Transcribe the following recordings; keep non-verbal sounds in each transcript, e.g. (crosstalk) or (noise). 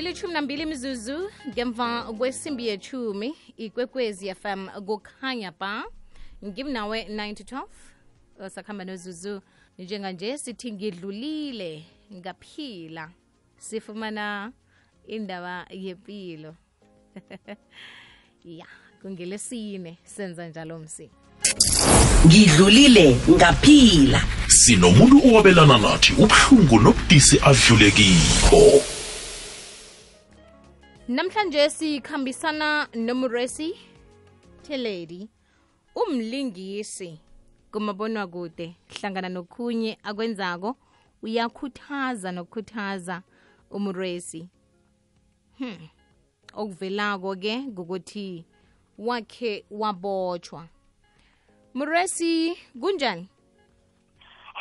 ilithumi nambili mizuzu ngemva kwesimbi yechumi ikwekwezi fm kukhanya ba ngimnawe 9 12 sakuhamba nozuzu. Njenganje sithi ngidlulile ngaphila. Sifumana indaba yempilo (laughs) ya kungelesine senza njalo msi ngidlulile ngaphila. Sinomuntu owabelana nathi ubuhlungu nobudisi adlule kibo namhlanje sikhambisana nomresi teledi umlingisi kumabonwa kude hlangana nokhunye akwenzako uyakhuthaza nokukhuthaza umresi hmm. okuvelako ke ngokuthi wakhe wabotshwa mresi kunjani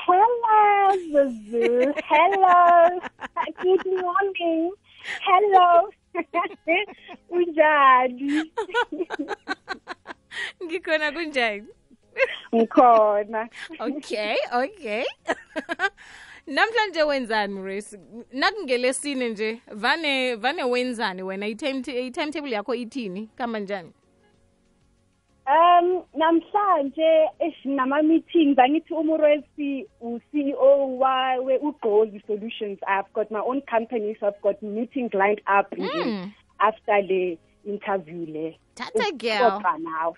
Hello, Zuzu. Hello. (laughs) Good morning. Hello. (laughs) Unjani? (laughs) ngikhona kunjani? Ngikhona. (laughs) okay okay. Namhlanje wenzani race nakungelesine nje vane vane wenzani wena? I-time- i-timetable yakho ithini? Kamba njani Um namhlanje esinama meetings angithi umuresi u-CEO wa we uGozi Solutions I've got my own company so I've got meetings lined up nje Mm. after le interview le. Tata girl. Ukuxoxa nawe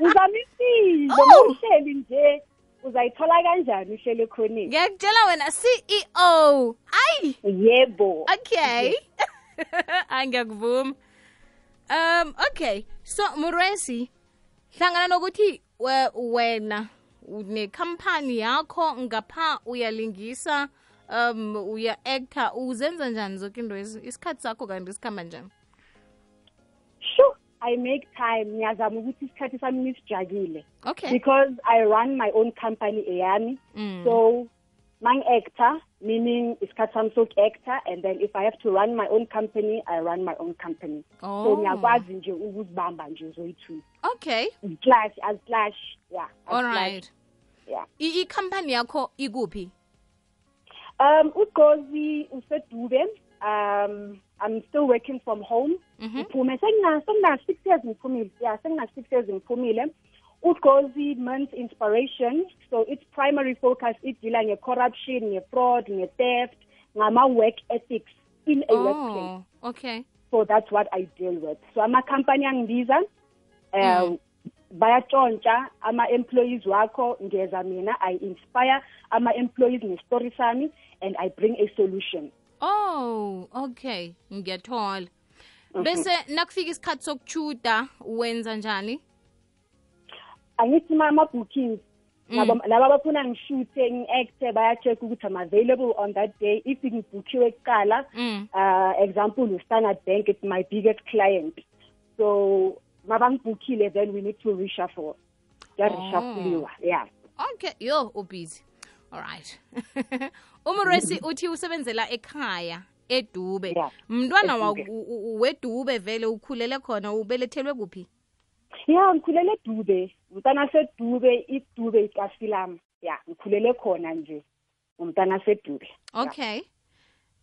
uzamisile Oh. mawuhleli nje uzayithola kanjani uhlele khonini ngiyakutshela wena ceo ayi. Yebo. Okay. (laughs) Hayi ngiyakuvuma. Um okay. So muresi hlangana nokuthi we- wena nekhampani yakho ngapha uyalingisa um uya-actor uzenza njani zonke into isikhathi sakho kanti sikhamba njani? Sure i make time. Ngiyazama ukuthi isikhathi sami ngisijakile okay. Because i run my own company eyami. Mm. so mang-actor meaning isikhathi sami soku-actor and then if i have to run my own company i run my own company so Oh. ngiyakwazi nje ukuzibamba nje zoyi-two okay clash as clash yeah all right yeah I- ikhampani yakho ikuphi Um, uGozi usedube. Um, I'm still working from home. Mhm. Ngiphume sengina sengina 6 years ngiphumile. Yeah, sengina 6 years ngiphumile. uGozi month inspiration. So its primary focus it deala nge-corruption, nge-fraud, nge-theft, ngama-work ethics in a oh, workplace. oh okay So that's what I deal with. So ama-company angibiza um Mm. bayatshontsha ama-employees wakho ngeza mina i inspire ama-employees nge-story sami and i bring a solution oh okay ngiyathola bese nakufika isikhathi sokuchuda wenza njani angithi ma ama-bookings laba laba abafuna ngishuthe ngi-acte baya-check ukuthi am available on that day. If ngibhukhiwe kuqala Mm. uh example u-standard bank it's my biggest client. So mabangibhukhile then we need to reshuffle. Kuyareshafuliwa yeah okay yo ubusy. Alright (laughs) umresi uthi usebenzela ekhaya edube. Yeah, mntwana wedube vele ukhulele khona ubelethelwe kuphi ya ngikhulele edube umntana sedube idube ikafilama ya ngikhulele khona nje. Umntana sedube okay.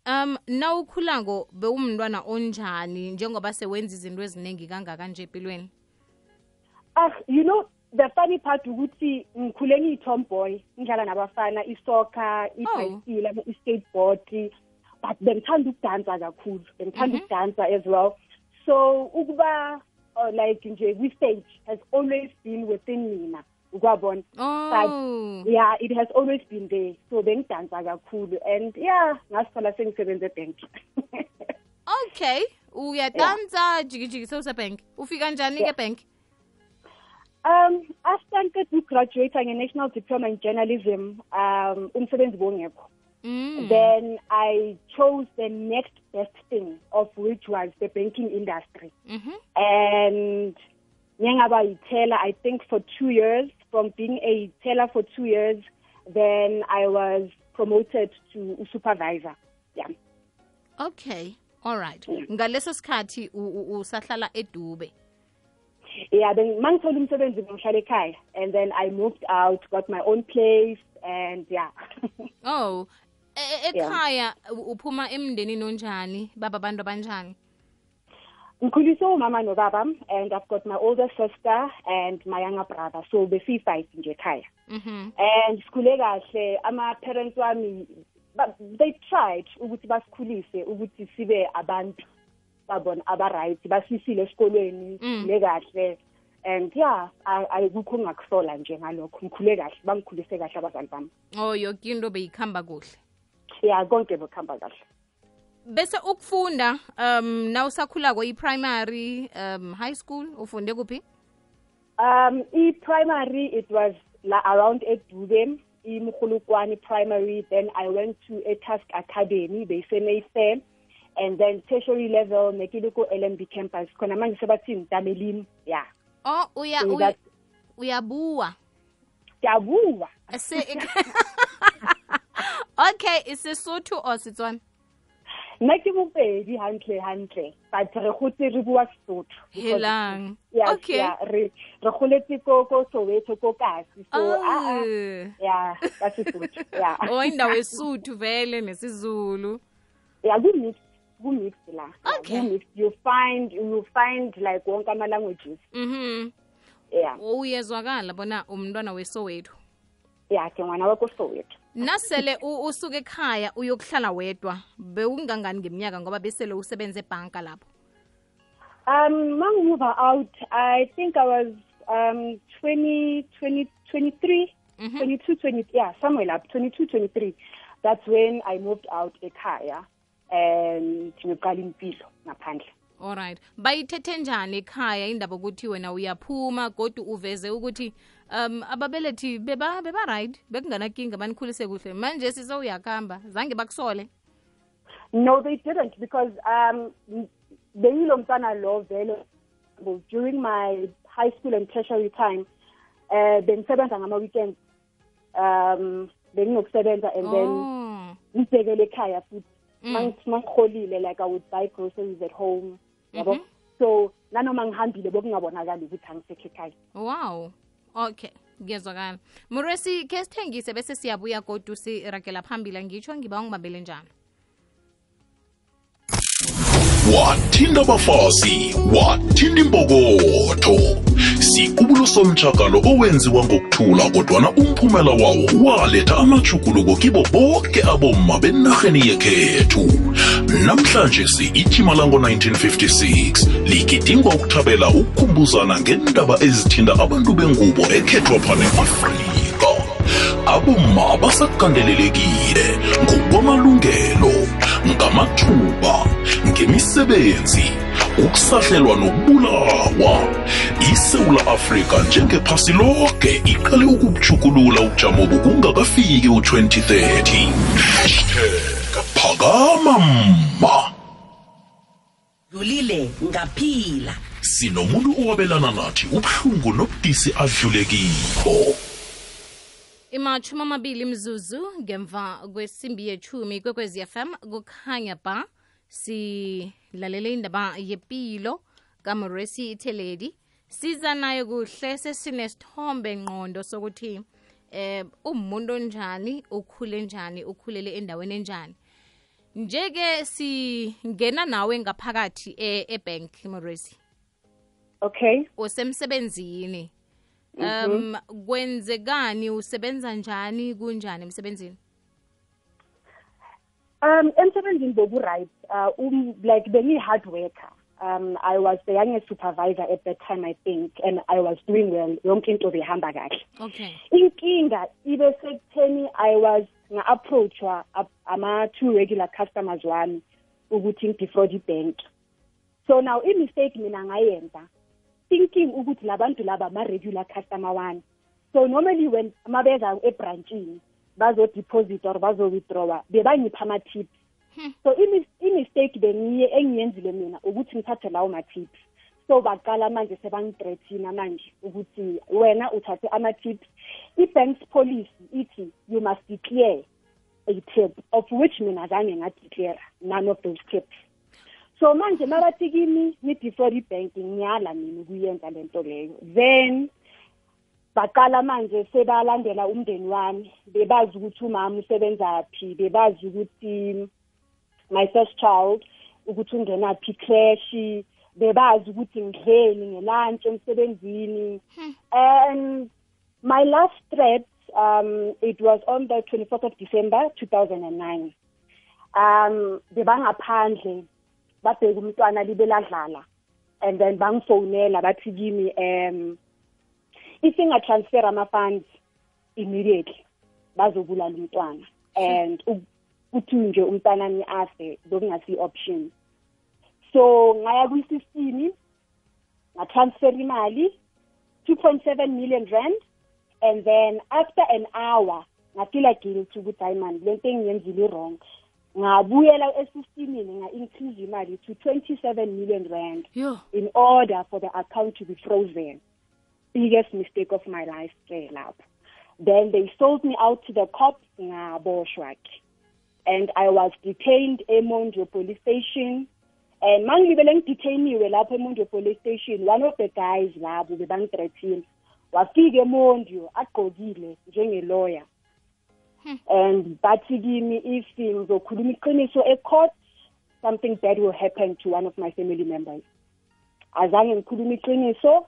Um nawukhulako bewumntwana onjani njengoba sewenza izinto eziningi kangaka nje empilweni? Ah you know the funny part ukuthi ngikhule ngiyi-tomboy ngidlala nabafana isoccer ibhayisikile i-skateboard but bengithanda ukudansa kakhulu. Bengithanda ukudansa as well. So ukuba uh, like nje kwi-stage has always been within mina ukwabona. Oh. yeah it has always been there. So bengidansa kakhulu and yeah ngasithola sengisebenza ebhenk (laughs) okay uyadansa jikijiki sewusebhenk ufika njani ke bank um after ngiqeda ukugraduate nge-national diploma in journalism um umsebenzi bongekho mm. then i chose the next best thing of which was the banking industry. Mhm and yi-teller i think for two years. From being a teller for two years then i was promoted to supervisor. Yeah. Okay. All right. Ngaleso sikhathi usahlala edube. Yeah then mangithola umsebenzi ngihlala ekhaya and then i moved out got my own place and yeah. (laughs) Oh ekhaya u- uphuma emndenini onjani baba abantu abanjani? Ngikhuliswe umama nobaba and i've got my older sister and my younger brother so besiyi-five nje ekhaya. Mhm. And sikhule kahle ama-parents wami they tried ukuthi basikhulise ukuthi sibe abantu babona aba-right basisile esikolweni Mm. sikhule kahle. And yeah ayikukho engingakusola nje ngalokho ngikhule kahle bangikhulise kahle abazali bami. Oh yoke into beyikhamba kuhle. Ya konke bekuhamba kahle bese ukufunda um na usakhulako i-primary um high school ufunde kuphi Um, i-primary, it was la around Edube, i-Mkhulukwani primary. Then I went to a task academy, base Mayfair. And then tertiary level, Mekiluko LMB campus. Kona manje sebathini Tamelim. Yeah. oh uya So uya- that- (laughs) (laughs) okay isesotho or setswana Nna ke bopedi hantle hantle. But re gotse re bua Sesotho. Helang okay re re goletse ko ko Soweto ko Kasi. So ah ah, Ah. yeah, ka Sesotho. Yeah. (laughs) oh indawo (laughs) esuthu vele nesizulu yeah ku-mix ku-mix la Okay. ku-mix you find you find like wonke ama-languages mhm yeah uyezwakala bona umntwana wesowethu yeah ke ngwana wakosowetho nasele usuke ekhaya uyokuhlala wedwa bewungangani ngeminyaka ngoba besele usebenza ebhanka lapho? Um ma ngimove out i think i was um 20 20 23 22 20 yeah somewhere lapho 22 23 that's when i moved out ekhaya and ngiqala impilo ngaphandle. Alright bayithethe njani ekhaya? Indaba ukuthi wena uyaphuma kodwa uveze ukuthi um ababelethi beba beba right bekunganakinga banikhulise kuhle manje sizowuyakuhamba uyakuhamba zange bakusole No, they didn't because um, beyilo mntwana lo vele during my high school and tertiary time uh, bengisebenza ngama-weekends um benginokusebenza and then oh. ngibhekele ekhaya futhi Mm. Mang- mangiholile like i would buy groceries at home yabo Mhm. so nanoma ngihambile bokungabonakali ukuthi angisekho ekhaya wow okay ngiyezwakala muresi ke sithengise bese siyabuya kodwa siragela phambili. Ngitsho ngiba ungibambele njalo wathinta abafazi wathinta impokotho sikubulo owenziwa ngokuthula kodwana umphumela wawo waletha amajuguluko kibo bonke abomma benarheni yekhethu namhlanje si-ijima lango-1956 ligidingwa ukuthabela ukukhumbuzana ngendaba ezithinta abantu bengubo ekhethwapha ne-afrika abomma basakandelelekile ngokwamalungelo ngamathuba ngemisebenzi ukusahlelwa nokubulawa. Isewula afrika njengephasi lonke iqale ukubujukulula ubujamo bokungakafiki u-2030 hashtag phakama mma dlulile ngaphila. Sinomuntu owabelana nathi ubuhlungu nobudisi adlulekiko imachumi amabili mzuzu ngemva kwesimbi yechumi kwekwezi fm kukhanya ba silalele indaba yepilo kamoresi itheledi. Siza naye kuhle sesinesithombe ngqondo sokuthi eh umuntu onjani ukhule njani ukhulele endaweni enjani. Njeke singena nawe ngaphakathi e- ebank moresi okay. Usemsebenzini. Um kwenzekani? Usebenza njani? Kunjani emsebenzini? Um, emsebenzini bobu-right uh, um, like bengiyi-hard worker. Um, i was the youngest supervisor at that time i think and i was doing well. Yonke into behamba kahle. Okay. Inkinga ibe sekutheni i was nga-approachwa ab- ama-two regular customers wami ukuthi ngidefraud ibhank so now i-mistake mina ngayenza thinking ukuthi labantu laba ama-regular customer wami. So normally when mabeza ebranchini bazo-deposit or bazo-withdrawa bebangipha ama-tips. So imi- i-mistake bengiye engiyenzile mina ukuthi ngithathe lawo ma-tips. So baqala manje sebangithreathina manje ukuthi wena uthathe ama-tips. I-banks policy ithi you must declare a tip of which mina zange ngadeclare none of those tips. So manje mabathi kimi ni-defraud ibhank ngiyala mina ukuyenza le nto leyo. Then baqala manje sebalandela umndeni wami bebazi ukuthi umama usebenza phi bebazi ukuthi my first child ukuthi ungenaphi creche bebazi ukuthi ngidleni ngelunch emsebenzini. And my last threat um it was on the 24th of December 2009 um bebangaphandle babheka umntwana libe ladlala. And then bangifonela bathi kimi um if ingatransfer ama-funds immediately bazobulala umntwana. And kuthi nje umntanami afe bekungasi-option. So ngaya kwi-system ngatransfer imali 2.7 million rand and then after an hour ngafila guilty ukuthi hayi mani lento engiyenzile wrong. Ngabuyela esystemini nga-increase imali to 27 million rand yo. in order for the account to be frozen. Biggest mistake of my life ke lapho then they sold me out to the cops ngaboshwa ke. And i was detained emonjo police station and mangilibele ngidetainiwe lapho emonjo police station one of the guys labo bebangithreathile. Wafika emondio agqokile njengelawyer. And bathi kimi if ngizokhuluma iqiniso ecourt something bad will happen to one of my family members. Azange ngikhuluma iqiniso.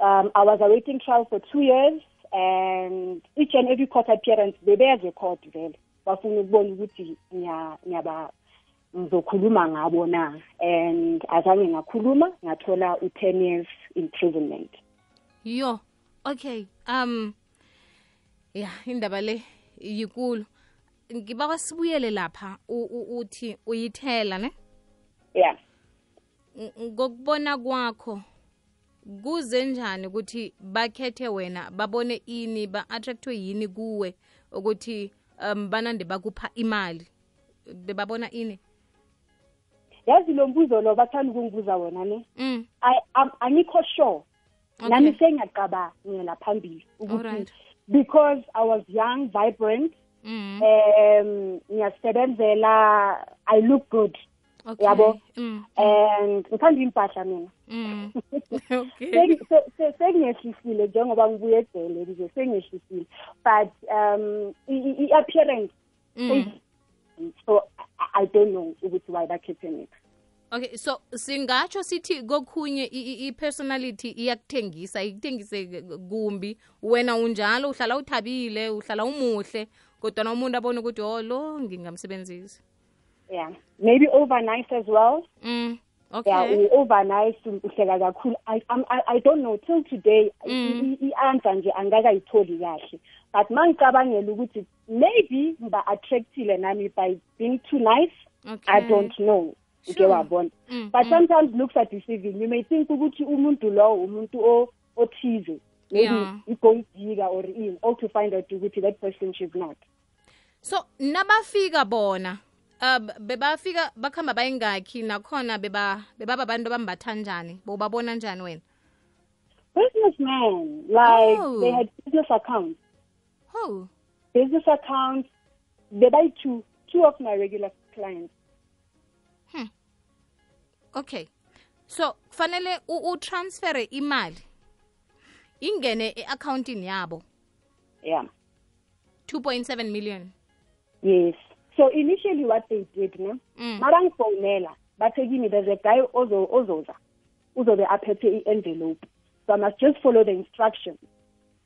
Um i was awaiting trial for two years and each and every court appearance bebeze court vele. Bafuna ukubona ukuthi ngiyaba ngizokhuluma ngabo na? And azange ngakhuluma ngathola u-10 years imprisonment. Yo okay um ya indaba le yikulu. Ngiba kwasibuyele lapha uthi uyithela ne? Ya. Ngokubona kwakho kuze njani ukuthi bakhethe wena babone ini ba-attractwe yini kuwe ukuthi um banande bakupha imali? Bebabona ini yazi lo mbuzo lo bathanda ukungibuza wona ne mm. I- am- angikho sure Okay. nami sengiyacabangela phambili ukuthi Alright. because i was young vibrant Mm. um ngiyasebenzela i look good okay. yabo mm. and ngithanda impahla mina Mm. (laughs) okay Seng- se- se- sengiyehlisile njengoba ngibuye egcele nje sengiyehlisile but um i- i- i-appearance mm. So I- i don't know ukuthi why bakhethe mina okay so singatsho sithi kokhunye i- i- i-personality iyakuthengisa ikuthengise kumbi wena unjalo uhlala uthabile uhlala umuhle kodwa umuntu abone ukuthi oh lo ngingamsebenzisa yeah maybe over nice as well mm. yeah okay u-over nice uhleka kakhulu I, I'm- I, i don't know till today Mm. i- i-answer nje angakayitholi kahle but mangicabangela ukuthi maybe ngiba-attractile nami by being too nice okay. i don't know. Uke Sure. wabona. Mm, but mm. sometimes looks are deceiving you may think ukuthi umuntu lowo umuntu o- othize. Maybe Yeah. i-gold digger or in. All to find out ukuthi that person should not. So nabafika bona uh, bebafika bakhamba bayingakhi nakhona beba bebaba abantu abambatha njani? Bobabona njani wena? Businessman. Like Oh. they had business accounts. Oh business accounts they buy two two of my regular clients. Hmm. okay. So kufanele u- utransfere imali ingene e-akhawuntini yabo? Yeah. 2.7 million. Yes. So initially what they did ne? Mm. mabangifonela bathe kimi there's a guy ozo- ozoza uzobe aphethe i-envelope. So i must just follow the instructions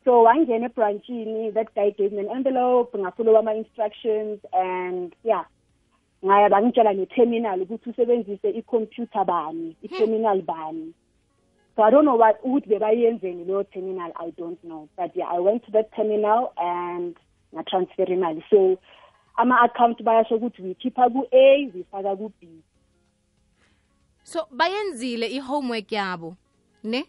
so wangena ebranchini that guy gave me an envelope ngafollow ama-instructions and yeah. Ngaya bangitshela ne-terminal ukuthi usebenzise i-computer bani i-terminal bani. So i don't know what ukuthi bebayenzeni leyo terminal i don't know. But yeah i went to that terminal and ngatransfer imali. So ama-account bayasho ukuthi wikhipha ku-a wifaka ku-b. So bayenzile i-homework yabo ne?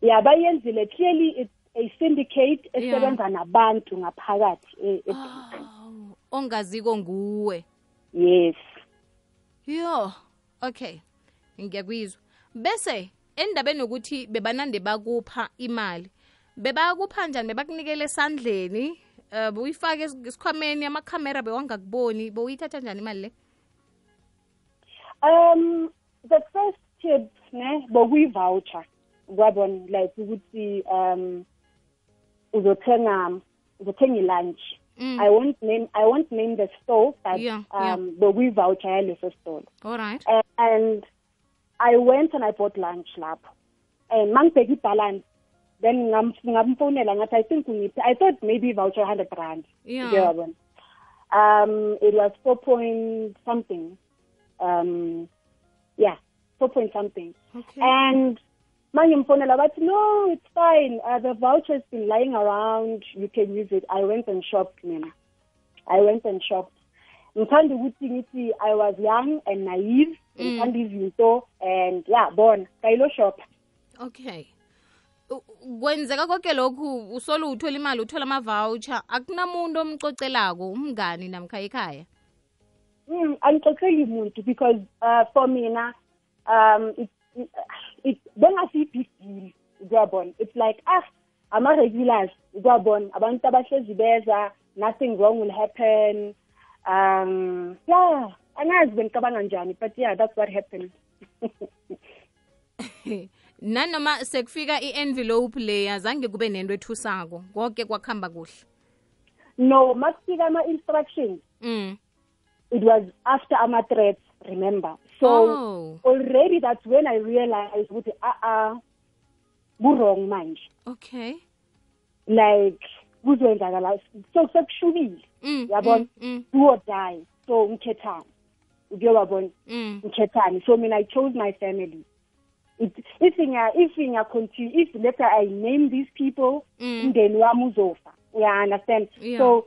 Ya bayenzile. Clearly it's a syndicate esebenza nabantu ngaphakathi e- e- oh, ongaziko nguwe. Yes. Yo okay. Ngiyakuyizwa bese endabeni yokuthi bebanande bakupha imali bebakupha njani? Bebakunikele esandleni um buyifake es- esikhwameni amakhamera bewangakuboni bowuyithatha njani imali le? Um the first tip ne bokuyi-voucher kwabona like ukuthi um uzothenga uzothenga lunch Mm. i won't name i won't name the store but Yeah, um bekuyivoucher yaleso store all right Uh, and I went and I bought lunch lapho. And mangibheka ibhalance then ngam- ngamfonela ngathi I think I thought maybe voucher 100 rand. Yeah. Um it was 4 point something. Um yeah, 4 point something. okay And mangimfonela bathi no it's fine. Uh, the voucher's been lying around. You can use it. I went and shopped mina. I went and shopped. ngithanda ukuthi ngithi i was young and naive. Ngithanda izinto and yeah bona kayilo shop okay kwenzeka konke lokhu usolo uthola imali uthola ama-voucher. Akunamuntu omcocelako umngani namkha ekhaya? Mm, angixoxeli muntu because uh, for mina um it, it, it bengasiyi big deal ukuyabona it's like ah ama-regulars ukuyabona abantu abahlezi beza nothing wrong will happen. Um yeah angazi bengicabanga njani but yeah that's what happened. (laughs) Nanoma sekufika i-envelope leya zange kube nento ethusako konke kwakuhamba kuhle. No makufika ama-instructions. Mm. it was after ama-threats. Remember. So Oh. already that's when i realized ukuthi uh-uh ku-wrong manje. Okay. Like kuzoyenzakala so sekushubile. Mm. yabona? mm, mm, do or die. So ngikhethani ukuyobabona? Mm. ngikhethani so mina i chose my family. It, if ngiya if ngiya continue if later i name these people Mm. umndeni wami uzofa. Uya understand Yeah. so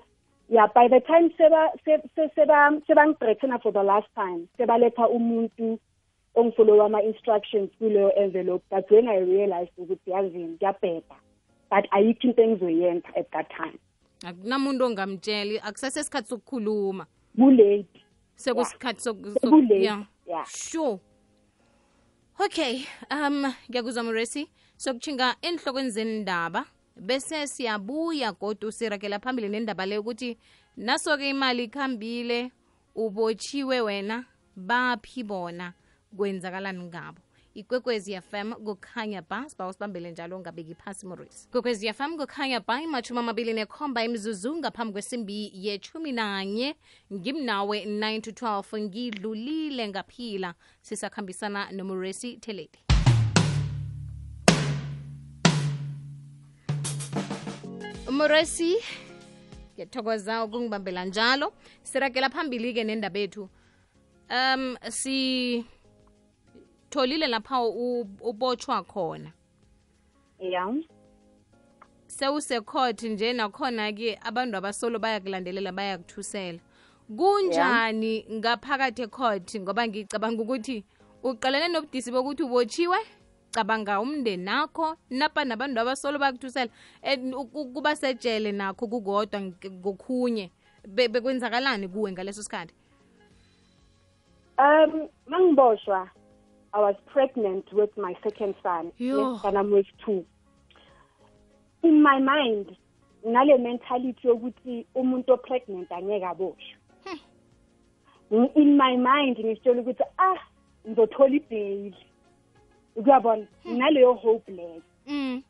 yeah by the time seba se- se- seba sebangithreatena for the last time sebaletha umuntu ongifollow ama-instructions kuleyo envelope that's when i realized ukuthi yazini ngiyabheda but ayikho into engizoyenza at that time. Akunamuntu ongamtsheli akusasesikhathi sokukhuluma. Kulate sekusikhathi soku- soku- kulate yeah. yeah. Sure. Okay um ngiyakuzwa muresi sokuchinga enhlokweni zendaba. Bese siyabuya kodwa usirakela phambili nendaba leyo ukuthi naso-ke imali ikhambile ubotshiwe wena baphi bona? Kwenzakalani ngabo? Ikwekwezi fm kukhanya ba sibawa sibambele njalo ungabeki phasi morris ikwekwezi fm kukhanya ba imathumi amabili nekhomba imzuzu ngaphambi kwesimbi yechumi nanye ngimnawe 9 to 12 ngidlulile ngaphila. Sisakhambisana nomoresi teledi moresi ngiyathokoza ukungibambela njalo. Siragela phambili-ke nendaba ethu um sitholile lapha ubotshwa khona? Ya. Sewusecourt nje nakhona-ke abantu abasolo bayakulandelela bayakuthusela. Kunjani ngaphakathi ecourt ngoba ngicabanga ukuthi uqalene nobudisi bokuthi ubotshiwe cabanga umndeni nakho napa nabantu abasolo bayakuthusela and uku- kuba sejele nakho kukodwa nk- ngokhunye Be- bekwenzakalani kuwe ngaleso sikhathi Um, mangiboshwa, I was pregnant with my second son. Yo. Yes, and I'm with two. In my mind, nale mentality yokuthi umuntu pregnant angeke aboshwe. In- In my mind, ngitshela ukuthi ah, ngizothola ibail. Ukuyabona, naleyo hope leyo. mm.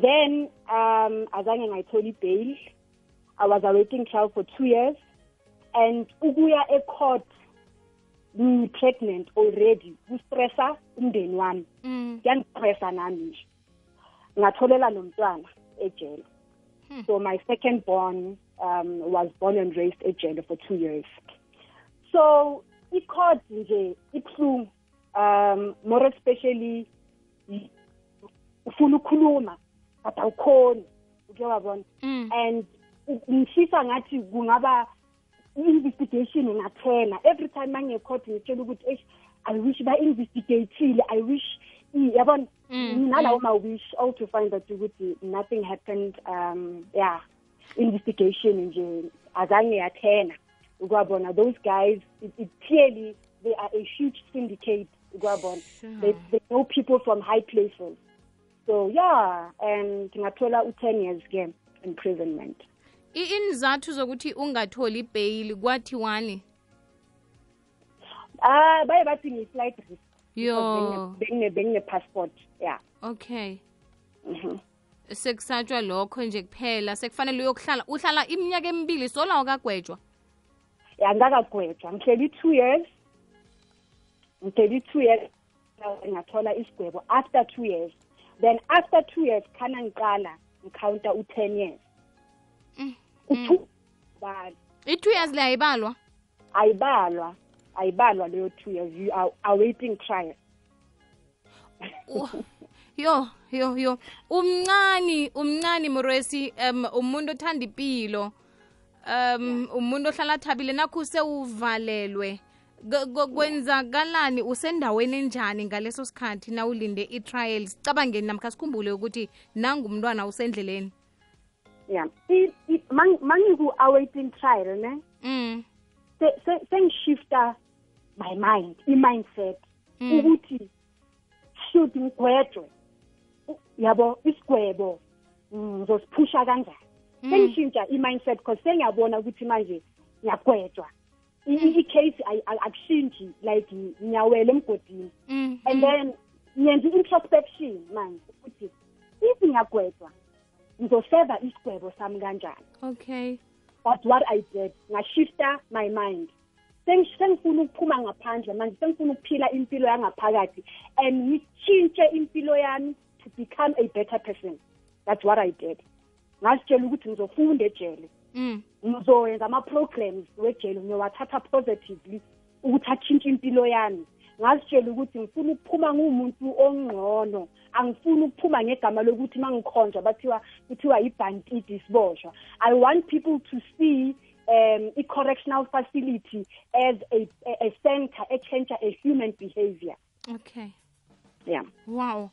Then um azange ngayithola ibail. I was awaiting trial for 2 years. And ukuya ecourt ngi-pregnant already. Kustressa umndeni wami. Kuyangistressa nami nje. Ngatholela nomntwana ejele so my second born um, was born and raised ejele for two years. So i-court nje ibuhlungu um more especially y- ufuna ukukhuluma but awukhoni uke wabona. Mm. and u- ngifisa ngathi kungaba i-investigation ingaphela every time mangecourt ngitshela ukuthi eish i wish ba-investigatile i wish i- yabona? Mm, nalawo ma-wish all to find out ukuthi nothing happened um yeah. Investigation nje azange yathena. Ukwabona those guys it, it clearly they are a huge syndicate. Ukwabona Sure. they, they know people from high places. So yeah and ngathola u-ten years ke imprisonment. I- inzathu zokuthi ungatholi ibheyili kwathiwani ah baye bathi ngi-flight risk. Yo. Bengine-passport yeah. Okay. Mhm sekusatshwa lokho nje kuphela. Sekufanele uyokuhlala uhlala iminyaka emibili sola wakagwetshwa ya ngakagwetshwa ngihleli two years ngihleli two years ngathola isigwebo. After two years then after two years khana ngiqala ngikhawunta u-ten years. U-two bala i-two years le ayibalwa? Ayibalwa. Ayibalwa leyo two years. You are awaiting trial. Yo yo yo. Umncani umncani mresi um umuntu othanda impilo um umuntu ohlala thabile nakho sewuvalelwe kwenzakalani? Usendaweni enjani ngaleso sikhathi na ulinde i-trials? Cabangeni namkha sikhumbule ukuthi nangumntwana usendleleni. Yeah I- I- mang- mangiku-awaiting trial ne? Mm. se- se- sengishifta my mind i-mindset Mm. ukuthi should ngigwetshwe u- yabo isigwebo mm, ngizosiphusha kanjani? Mm. sengishintsha i-mindset because sengiyabona ukuthi manje ngiyagwetshwa I- i- i-case ayi- ayi- akushintshi like ngiyawela emgodini. Mm. and then ngenza i-introspection manje ukuthi if ngiyagwetshwa ngizoseva isigwebo sami kanjani. Okay. But what I did ngashifta my mind. Seng- sengifuna ukuphuma ngaphandle manje sengifuna ukuphila impilo yangaphakathi and ngitshintshe impilo yami to become a better person. That's what I did. Ngazitshela ukuthi ngizofunda ejele. mm. Ngizoyenza ama-programs wejele ngiyowathatha positively ukuthi atshintshe impilo yami. Ngazitshela ukuthi ngifuna ukuphuma ngumuntu ongcono angifuni ukuphuma ngegama lokuthi uma ngikhonjwa bathiwa kuthiwa yibhantidi siboshwa i want people to see um i-correctional facility as a, a, a center echange a human behavior. Okay. Yeah. Wow.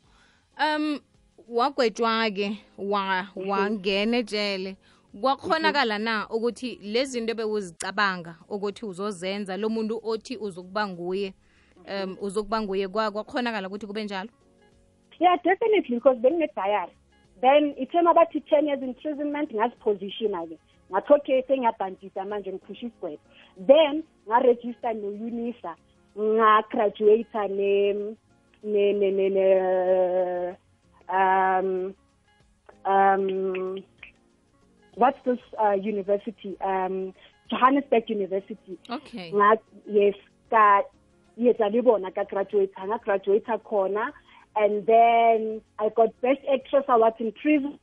Um wagwetshwa-ke wa wangena ejele kwakhonakala na ukuthi lezi zinto bewuzicabanga ukuthi uzozenza lo muntu othi uzokuba nguye um uzokuba nguye kwa- kwakhonakala ukuthi kube njalo? Yeah definitely because benginedayari then ithema abathi ten years imprisonment ngazipositiona-ke ngathi okay sengiyabhantisa manje ngiphusha isigwebo. Then ngarejista no-unisa ngagraduata ne ne ne ne um um what's this uh, university um johannesburg university? Okay. Nga yes ka yetsa le bona ka graduate nga graduate khona. And then i got best actress award in prison.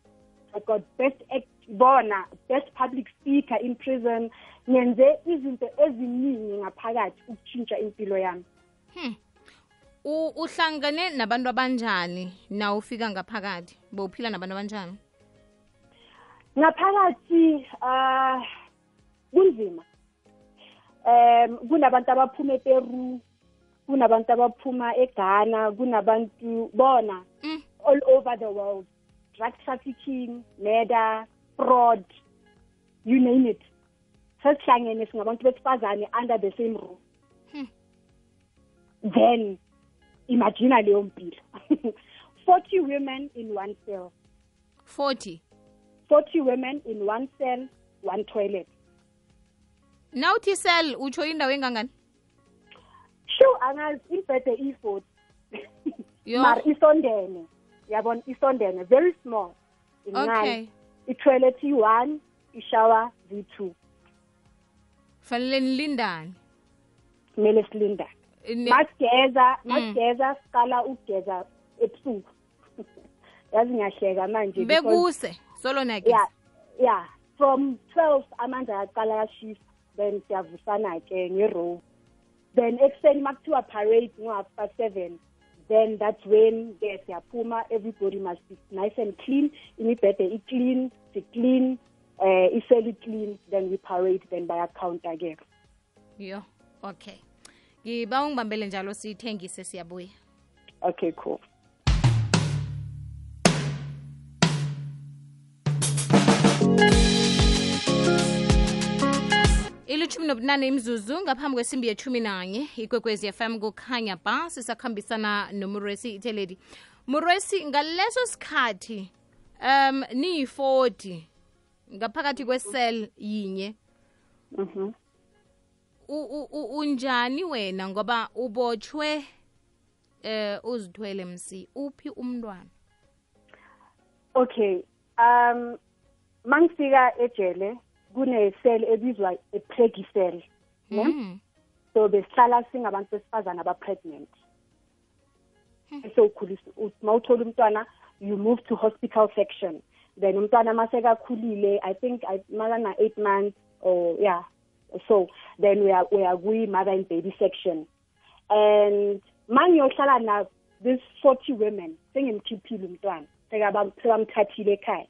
I got best act bona best public speaker in prison. Ngenze izinto eziningi ngaphakathi ukutshintsha impilo yami. Hmm. uhlangane nabantu abanjani na ufika ngaphakathi? Bowuphila nabantu abanjani ngaphakathi ah kunzima. Um kunabantu abaphuma eperu kunabantu abaphuma eghana kunabantu bona Mm. all over the world. Drug trafficking murder fraud you name it. Sesihlangene singabantu besifazane under the same roof. Hmm. then imagina leyo mpilo. (laughs) 40 women in one cell. 40 40 women in one cell one toilet. Nawuthi sel utsho indawo engangani? Shu angazi imbhede iyi-40 Yo. (laughs) mara isondene. Yabona isondene very small. Incane okay. I-toilet iyi-one ishower ziyi-two fanele nilindane kumele silindane Ne- masigeza Mm. masigeza siqala ukugeza ebusuku. (laughs) Yazi ngiyahleka manje because- bekuse. Solo nagesi yeah yeah. From 12 amandla yaqala yashift then siyavusana-ke nge-row. Then ekuseni makuthiwa parade ngo-half past seven then that's when ke siyaphuma everybody must be nice and clean imibhede i-clean si-clean um iseli clean then we parade then bayacounta-ke yo okay. Ngiba ungibambele njalo siyithengise siyabuya. Okay cool ilithumi nobunane imzuzu ngaphambi kwesimbi yethumi nanye ikwekwezi fm kukhanya ba sisakhambisana nomuresi iteledi murwesi ngaleso sikhathi um niyi-40 ngaphakathi kwesel yinye. Mhm. U- unjani wena ngoba ubotshwe eh uzithwele msi? Uphi umntwana? Okay um mangifika ejele kune cell ebizwa a cell ne Mm. so besihlala singabantu besifazana aba pregnant. So ukhulisa mawuthola umntwana you move to hospital section. Then umntwana masekakhulile i think makana 8 months or yeah so then we are we are kwi mother and baby section. And mangiyohlala na this 40 women sengimkhiphile umntwana sekabamthathile ekhaya.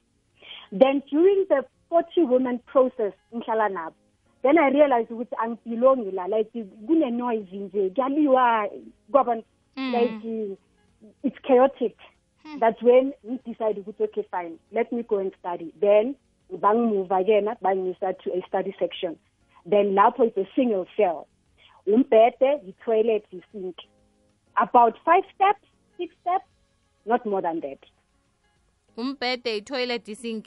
Then during the 40 women process ngihlala nabo then i realized ukuthi angibelongi la like kune noise nje kuyaliwa kwaba Mm. like it's chaotic. That's when we decide ukuthi okay fine let me go and study. Then bangimuva kena bangisa to a study section. Then lapho it's a single cell. Umbhede i-toilet isink about five steps six steps not more than that. Umbhede itoilet isink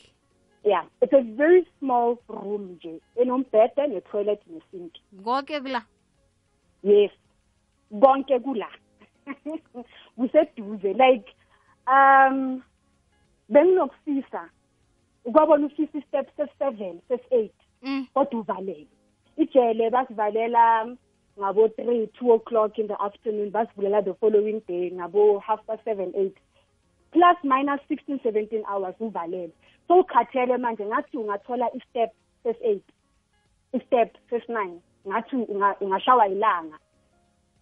yeah it's a very small room nje enombhede ne-toilet nesink konke kula? Yes konke kula. (laughs) Kuseduze like um benginokufisa ukwabona ufisa istep ses-seven ses-eight Mm. kodwa uvalele ijele basivalela ngabo three two o'clock in the afternoon basivulela the following day ngabo half past seven eight plus minus sixteen seventeen hours uvalele so ukhathele manje ngathi ungathola istep ses-eight istep ses-nine ngathi unga- ungashawa ilanga.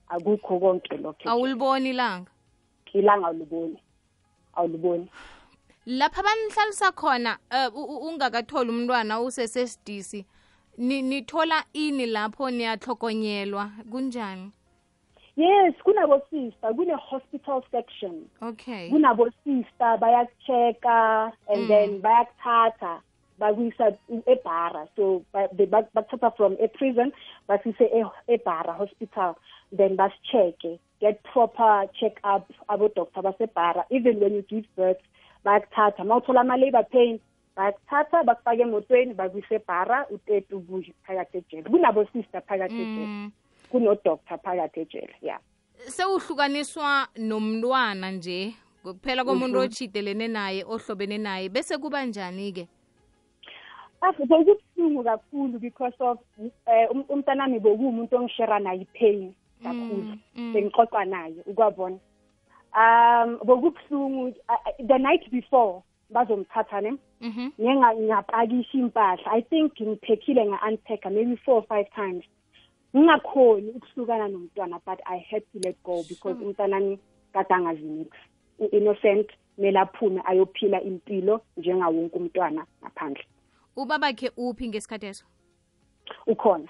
Akukho konke lokho. Awuliboni ilanga? Ilanga awuliboni. Awuliboni. Lapha banihlalisa khona u- ungakatholi umntwana usesesidisi ni- nithola ini lapho niyahlogonyelwa kunjani? Yes kunabosista kune-hospital section. Okay. Kunabosista bayakuchecka and mm. then bayakuthatha bakuyisa ebhara. So ba- they bak- bakuthatha from a-prison basise ebhara hospital then basichecke get proper check up abodoktor basebhara. Even when you give birth bayakuthatha. Ma uthola ama-labor pain bayakuthatha bakufake emotweni bakuyise ebhara utete ubuye phakathi ejele. Kunabosista phakathi mm. ejele Mm. kunodoktor phakathi ejele yeah sewuhlukaniswa nomntwana nje kuphela komuntu ochidelene naye ohlobene naye bese kuba njani-ke afu bekubuhlungu kakhulu because of eh, um- umntanami bekuwumuntu ongishera naye i-pain kakhulu mm. bengixoxa naye ukwabona um bekubuhlungu uh, uh, the night before bazomthatha ne Mhm. ngenga ngiyapakisha impahla i think ngiphekhile nga-unpacka maybe four or five times ngingakhoni ukuhlukana nomntwana but i had to let go because umntanami kade angazi nix u-innocent kumele aphume ayophila impilo njengawonke umntwana ngaphandle. Ubabakhe uphi ngesikhathi eso? Ukhona.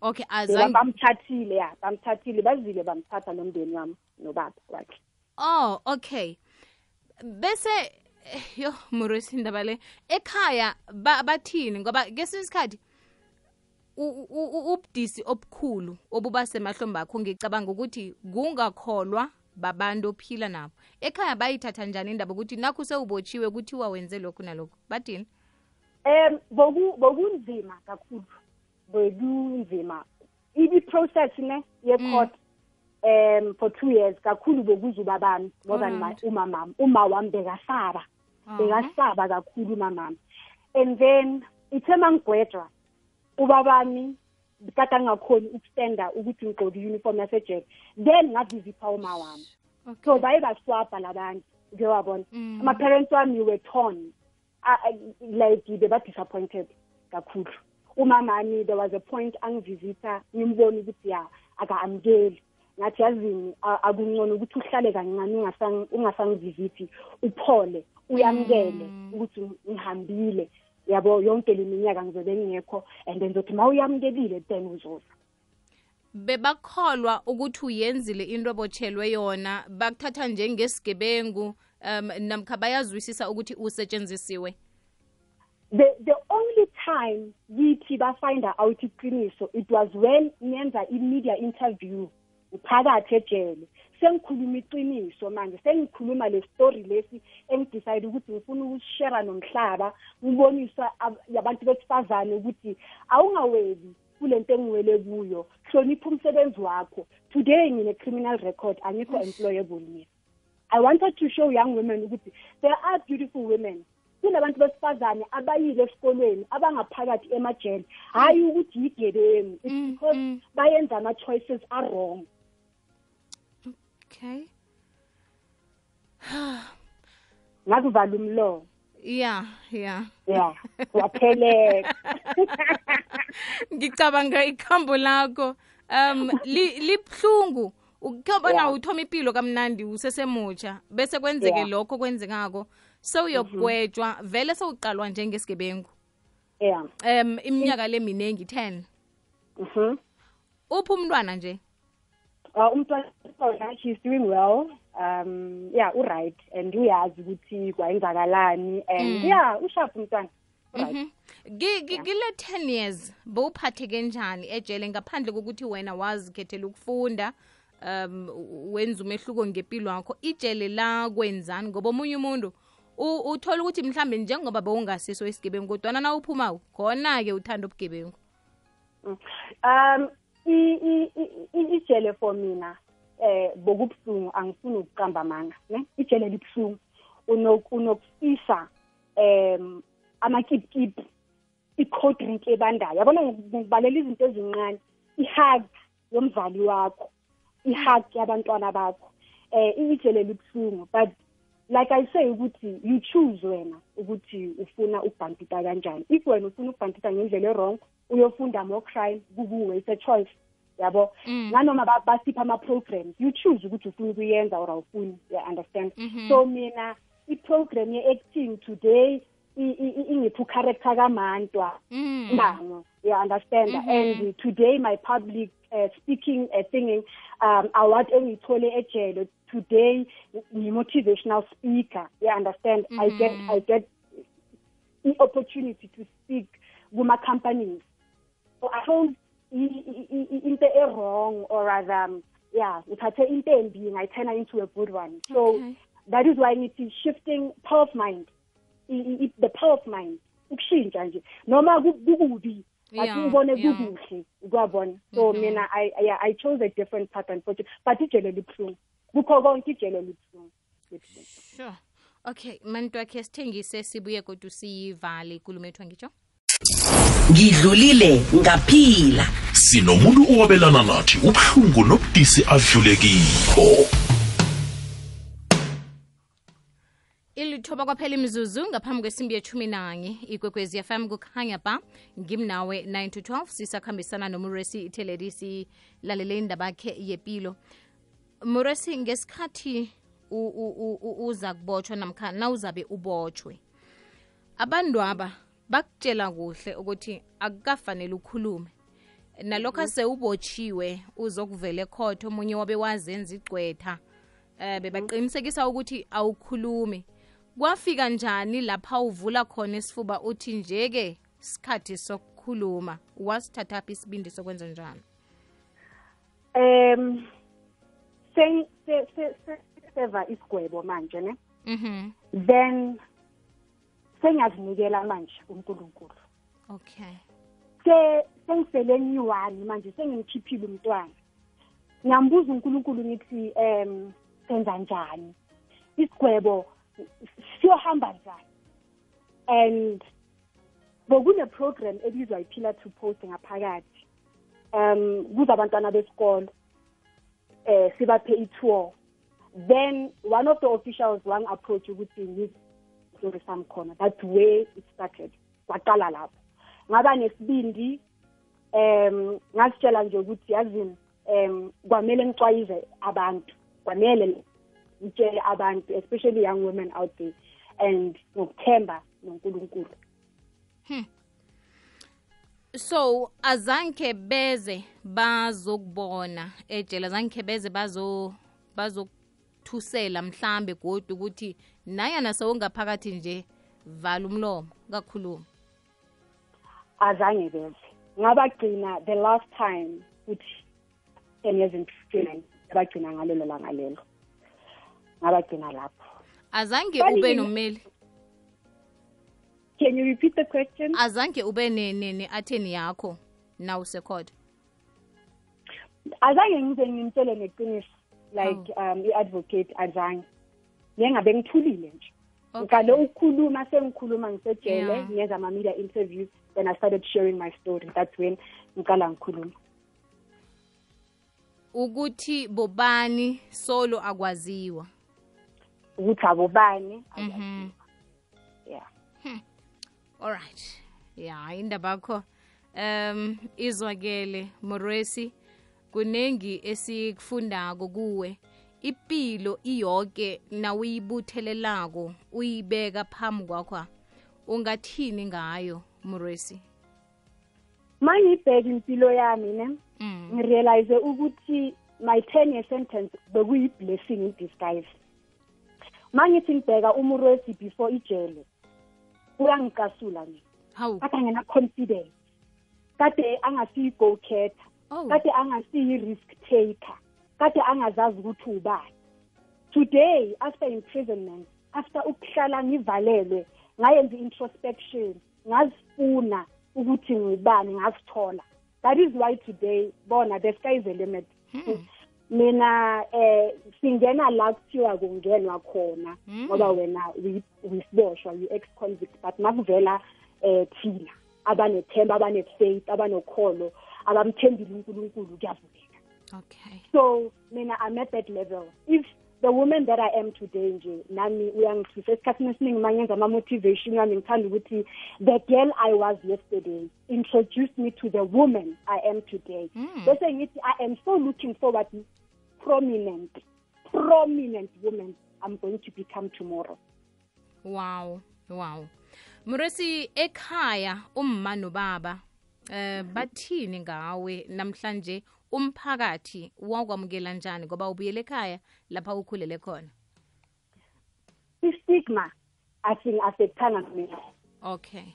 Okay azange bamthathile ya bamthathile bazile bamthatha nomndeni wami nobaba wakhe. Oh okay. Bese eh, yo morosi indaba le ekhaya ba- bathini? Ngoba ngesinye isikhathi ubudisi obukhulu obuba semahlombe akho ngicabanga ukuthi kungakholwa babantu ophila nabo. Ekhaya bayithatha njani indaba ukuthi nakho sewubotshiwe kuthiwa wenze lokhu nalokhu? Bathini um boku bokunzima kakhulu bekunzima ibi-process ne ye-court um for two years kakhulu bokuzuba bami my- Alright. umamami uma wami bekasaba bekasaba kakhulu umamami and then ithe mangigwedwa ubabami kade angakhoni ukustenda ukuthi ngigqoke i-uniform yasejele then ngavizipha uma wami so okay. baye baswabha labantu ngewabona Mm. ama-parents wami were torn. I- I- like beba-disappointed kakhulu. Umamami there was a point angivisitha ngimbona ukuthi ya aka-amukeli ngathi yazini a- akungcono ukuthi uhlale kancane ungasang- ungasangivizithi uphole uyamukele ukuthi ngihambile. Yabo yonke le minyaka ngizobe ngingekho and then zothi ma uyamukelile then uzoza. Bebakholwa ukuthi uyenzile into obotshelwe yona bakuthatha njengesigebengu um namkha bayazwisisa ukuthi usetshenzisiwe? The the only time kithi bafinda out iqiniso it was when ngenza i-media interview phakathi ejele. Sengikhuluma iqiniso manje sengikhuluma le story lesi engidecide ukuthi ngifuna ukusishare nomhlaba ngibonisa ab- yabantu besifazane ukuthi awungaweli kulento engiwele kuyo. Hlonipha umsebenzi wakho. Today ngine-criminal record angikho employable mina. I wanted to show young women ukuthi there are beautiful women. Kunabantu besifazane abayile esikolweni abangaphakathi emajele. Hhayi ukuthi yigebengu. It's Mm, because mm. bayenza ama-choices are-wrong okay. Ngakuvala umlomo. Yeah yeah. Ya (laughs) wapheleka. (laughs) Ngicabanga ikhambo lakho um li- libhlungu nawo uthoma impilo kamnandi usesemutsha bese kwenzeke lokho kwenzekako sewuyokugwetshwa vele sewuqalwa njengesigebengu ya um iminyaka le minengi 10 mhm. Uphi umntwana nje? Uh, umntwana she's doing well. Um yeah uright and uyazi ukuthi kwayenzakalani and yeah ushap umntwana. Mhm. Kile 10 years bowuphatheke njani ejele ngaphandle kokuthi wena wazikhethela ukufunda um wenza umehluko ngempilo yakho ijele la kwenzani? Ngoba omunye umuntu uthole uthola ukuthi mhlambe njengoba bewungasiso isigebengu kodwana na uphumako khona-ke uthanda ubugebengu. Um i- i- ijele for mina eh bokubuhlungu angifuni ukuqamba amanga ne? Ijele libuhlungu. Uno- unokufisa um amakipkip i-cold drink ebandayo. Yabona ngikubalela izinto ezincane. Ihug yomzali wakho. Ihug yabantwana bakho. Eh ijele libuhlungu but like i say ukuthi you choose wena ukuthi ufuna ukubhantita kanjani. If wena ufuna ukubhantita ngendlela e-wrong uyofunda more crime kukuwe it's a choice yabo Mm. nanoma ba- basipha ama-programs you choose ukuthi ufuna ukuyenza or awufuni you understand Mhm. so mina i-program ye-acting today i- i- i- ingiphi ucharacter kamantwa Mm. Mbango, you understand Mhm. and today my public uh, speaking uh, singing um award engiyithole ejele today ngi-motivational speaker you understand i get Mhm. i get i-opportunity to speak kuma-companies so i i- i- i- i- into e-wrong or rather um, yeah uthathe into embi ngayithena into a good one. So Okay. that is why ngithi shifting power of mind I- I- I- the power of mind ukushintsha nje. Noma ku- kukubi Yeah, ubone kukuhle ukwabona. So Mhm. mina I, yeah, i chose a different path unfortunately but ijele libuhlungu. Kukho konke ijele libuhlungu. Sure. Okay mantwakhe sithengise sibuye kodwa siyivale ikulumo ethu angitsho ngidlulile ngaphila. Sinomuntu owabelana nathi ubuhlungu nobudisi adlulekiko ilithoba kwaphela imizuzu ngaphambi kwesimbi yethumi nanye. Ikwekwezi fm kukhanya ba ngimnawe 9 to 12 sisakhambisana nomuresi iteledi silalele indaba yakhe yepilo. Muresi ngesikhathi u- u- u- u- uza kubotshwa namkha nawuzabe ubotshwe abantu aba bakutshela kuhle ukuthi akukafanele ukhulume nalokho asewubotshiwe uzokuvela ekhotho omunye wabe wazenza igcwetha um bebaqinisekisa ukuthi awukhulumi. Kwafika njani lapha uvula khona isifuba uthi nje-ke isikhathi sokukhuluma wasithathaphi isibindi sokwenza njani? Um seseva se- se- se- seva isigwebo manje ne? Mhm. Then sengiyazinikela manje unkulunkulu. Okay. Se sengisele ngiyi-one manje sengimkhiphile umntwana. Ngiyambuza unkulunkulu ngithi um senza njani? Isigwebo siyohamba njani? And bekune-program ebizwa i-pillar to post ngaphakathi. Um kuza abantwana besikolo eh sibaphe i-tour. Then one of the officials wangi-approach ukuthi ngizostory sami khona that's where it started. Kwaqala lapho. Ngaba nesibindi um ngasitshela nje ukuthi yazini um kwamele ngicwayize abantu. Kwamele ngitshele abantu especially young women out there and ngokuthemba nonkulunkulu. So azange beze bazokubona ejele azange beze bazo bazokuthusela mhlambe godu ukuthi nayana sewungaphakathi nje. Vala umlomo kakhuluma. Azange beze ngabagcina the last time ukuthi years in ngabagcina ngalelo langa lelo ngabagcina lapho. Azange ube nomeli can you repeat the question? Azange ube ne- ne- ne-atheni yakho na usekhoda azange ngize ngimtshele neqiniso like um i-advocate azange njengabe ngithulile nje. Ngikale ukukhuluma sengikhuluma ngisejele ngenza ama-media interviews then i started sharing my story. That's when ngiqala ngikhuluma. Ukuthi bobani solo akwaziwa? Ukuthi abobani yeah. Yeah alright ya indaba yakho. Um izwakele moresi kunengi esikufundako kuwe ipilo iyonke nawuyibuthelelako uyibeka phambi kwakho ungathini ngayo moresi? Ma ngiyibheka impilo yami ne? Mm. ngirealize ukuthi my ten year sentence bekuyi-blessing in disguise. Ma ngithi ngibheka umurwesi before ijele uyangicasula nje. Hawu. Kade angena-confidence kade angasiyi-go cater oh. kade angasiyi-risk taker. Kade angazazi ukuthi ubani. Today after imprisonment after ukuhlala ngivalelwe ngayenza i-introspection ngazifuna ukuthi ngibani ngazithola. That is why today bona the sky is the limit mina eh singena la kuthiwa kungenwa khona Mm. ngoba wena uyi- uyisiboshwa you-ex convict but makuvela eh thina abanethemba abanefaith abanokholo abamthembile unkulunkulu kuyavuleka. Okay. So mina i'm at that level. If the woman that i am today nje nami uyangithisa esikhathini esiningi mangenza ama-motivation yami ngithanda ukuthi the girl i was yesterday introduced me to the woman i am today. Mm. bese ngithi i am so looking forward prominent prominent woman i'm going to become tomorrow. Wow wow. Muresi ekhaya umma nobaba eh bathini ngawe namhlanje umphakathi wakwamukela njani ngoba ubuyele ekhaya lapha ukhulele khona? I-stigma asingi-affectanga mina. Okay.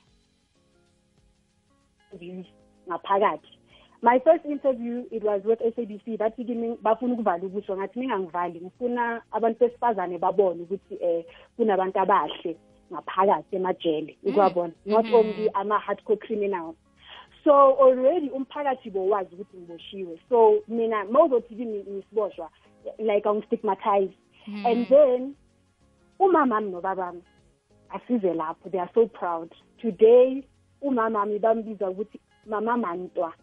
Ngaphakathi. My first interview it was with SABC bathi kimi bafuna ukuvala ubuso ngathi ningangivali ngifuna abantu besifazane babone ukuthi eh kunabantu abahle ngaphakathi emajele ukwabona. Not Mhm. only ama hardcore criminals so already umphakathi bowazi ukuthi ngiboshiwe. So mina mawuzothi kimi ngisiboshwa like angistigmatize and then umamami nobabami asize lapho. They are so proud. Today umamami bambiza ukuthi mama mantwa.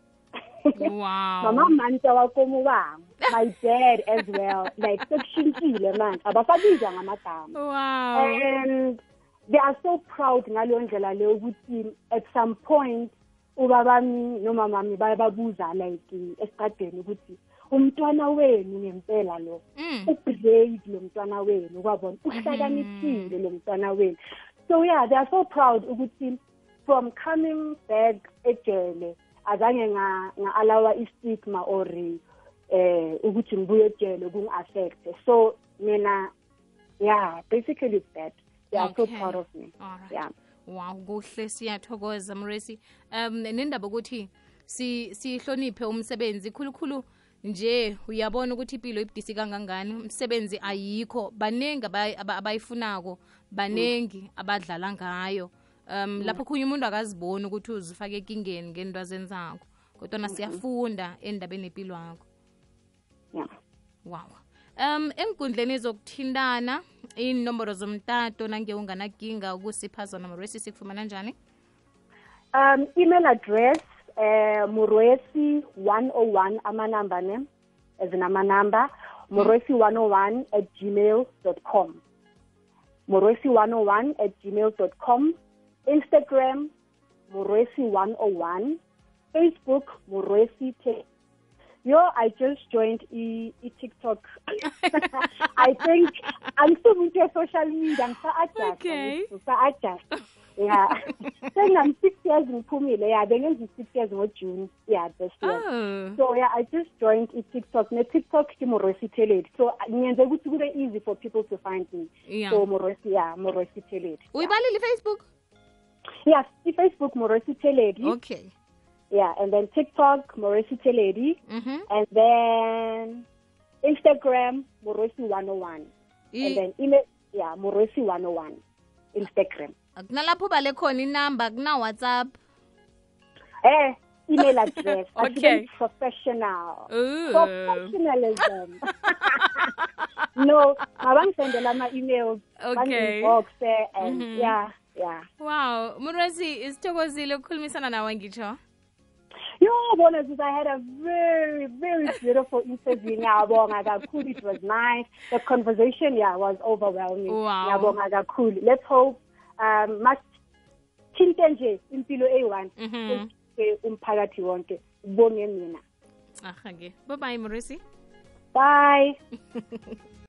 Wow. (laughs) Mama mantwa wakomo bami my dad as well. (laughs) Like sekushintshile manje. Abasabizwa ngamagama. Wow. And they are so proud ngaleyo ndlela leyo ukuthi at some point ubabami nomamami bayababuza like esiqadeni ukuthi umntwana wenu ngempela lo mm. ubrave lo mntwana wenu? Kwabona uhlakaniphile lo mntwana wenu. So yeah they are so proud ukuthi from coming back ejele azange nga- nga-alawa i-stigma or eh ukuthi ngibuye ejele kungi-affecte so mina yeah basically it's that. They are so Okay. proud of me. Alright. yeah. Wow kuhle siyathokoza mresi. Um nendaba ukuthi si sihloniphe umsebenzi khulukhulu nje. Uyabona ukuthi impilo ibudisi kangangani? Umsebenzi ayikho. Baningi abay- aba- abayifunako baningi abadlala ngayo. Um lapho khunye umuntu akaziboni ukuthi uzifake ekingeni ngento azenzako. Kodwa siyafunda endabeni empilo yakho yeah wow. Um enkundleni zokuthintana inomboro zomtato nange unganakinga ukusipha zona morwesi sikufumana njani? Um email address eh murwesi 101 amanamba ne ezinamanamba murwesi 101 at gmail com. Murwesi 101 at gmail com. Instagram murwesi 101 facebook murwesi Te- Yo, I just joined e, e TikTok. (laughs) I think I'm still into social media. I'm so adjust. Okay. I'm so adjust. (laughs) Yeah. then I'm six years in Pumile. Yeah, then I'm six years in June. Yeah, this year. Oh. So yeah, I just joined e TikTok. Ne TikTok more morositeledi. So ngiyenze ukuthi kube easy for people to find me. Yeah. So morosi yeah, morositeledi. Uyibalile Facebook? Yes, i Facebook morositeledi. Okay. Yeah and then tiktok Morosi teledi Mm-hmm. and then instagram Morosi 101 and then email yeah Morosi 101 instagram kunalapho bale khona inumber kuna whatsapp eh email (laughs) address Okay. professional Ooh. professionalism (laughs) no mabangisendela ama-emails Okay. bangi-inboxe and -hmm. yeah yeah wow muresi isithokozile ukukhulumisana nawe ngitsho yo bona sis i had a very very beautiful interview ngiyabonga kakhulu it was nice. The conversation yeah was overwhelming. Wow. ngiyabonga kakhulu let's hope um masithinte nje impilo eyi-one. Mhm. sesithinte umphakathi wonke ubonge mina. Aha ke bye bye muresi bye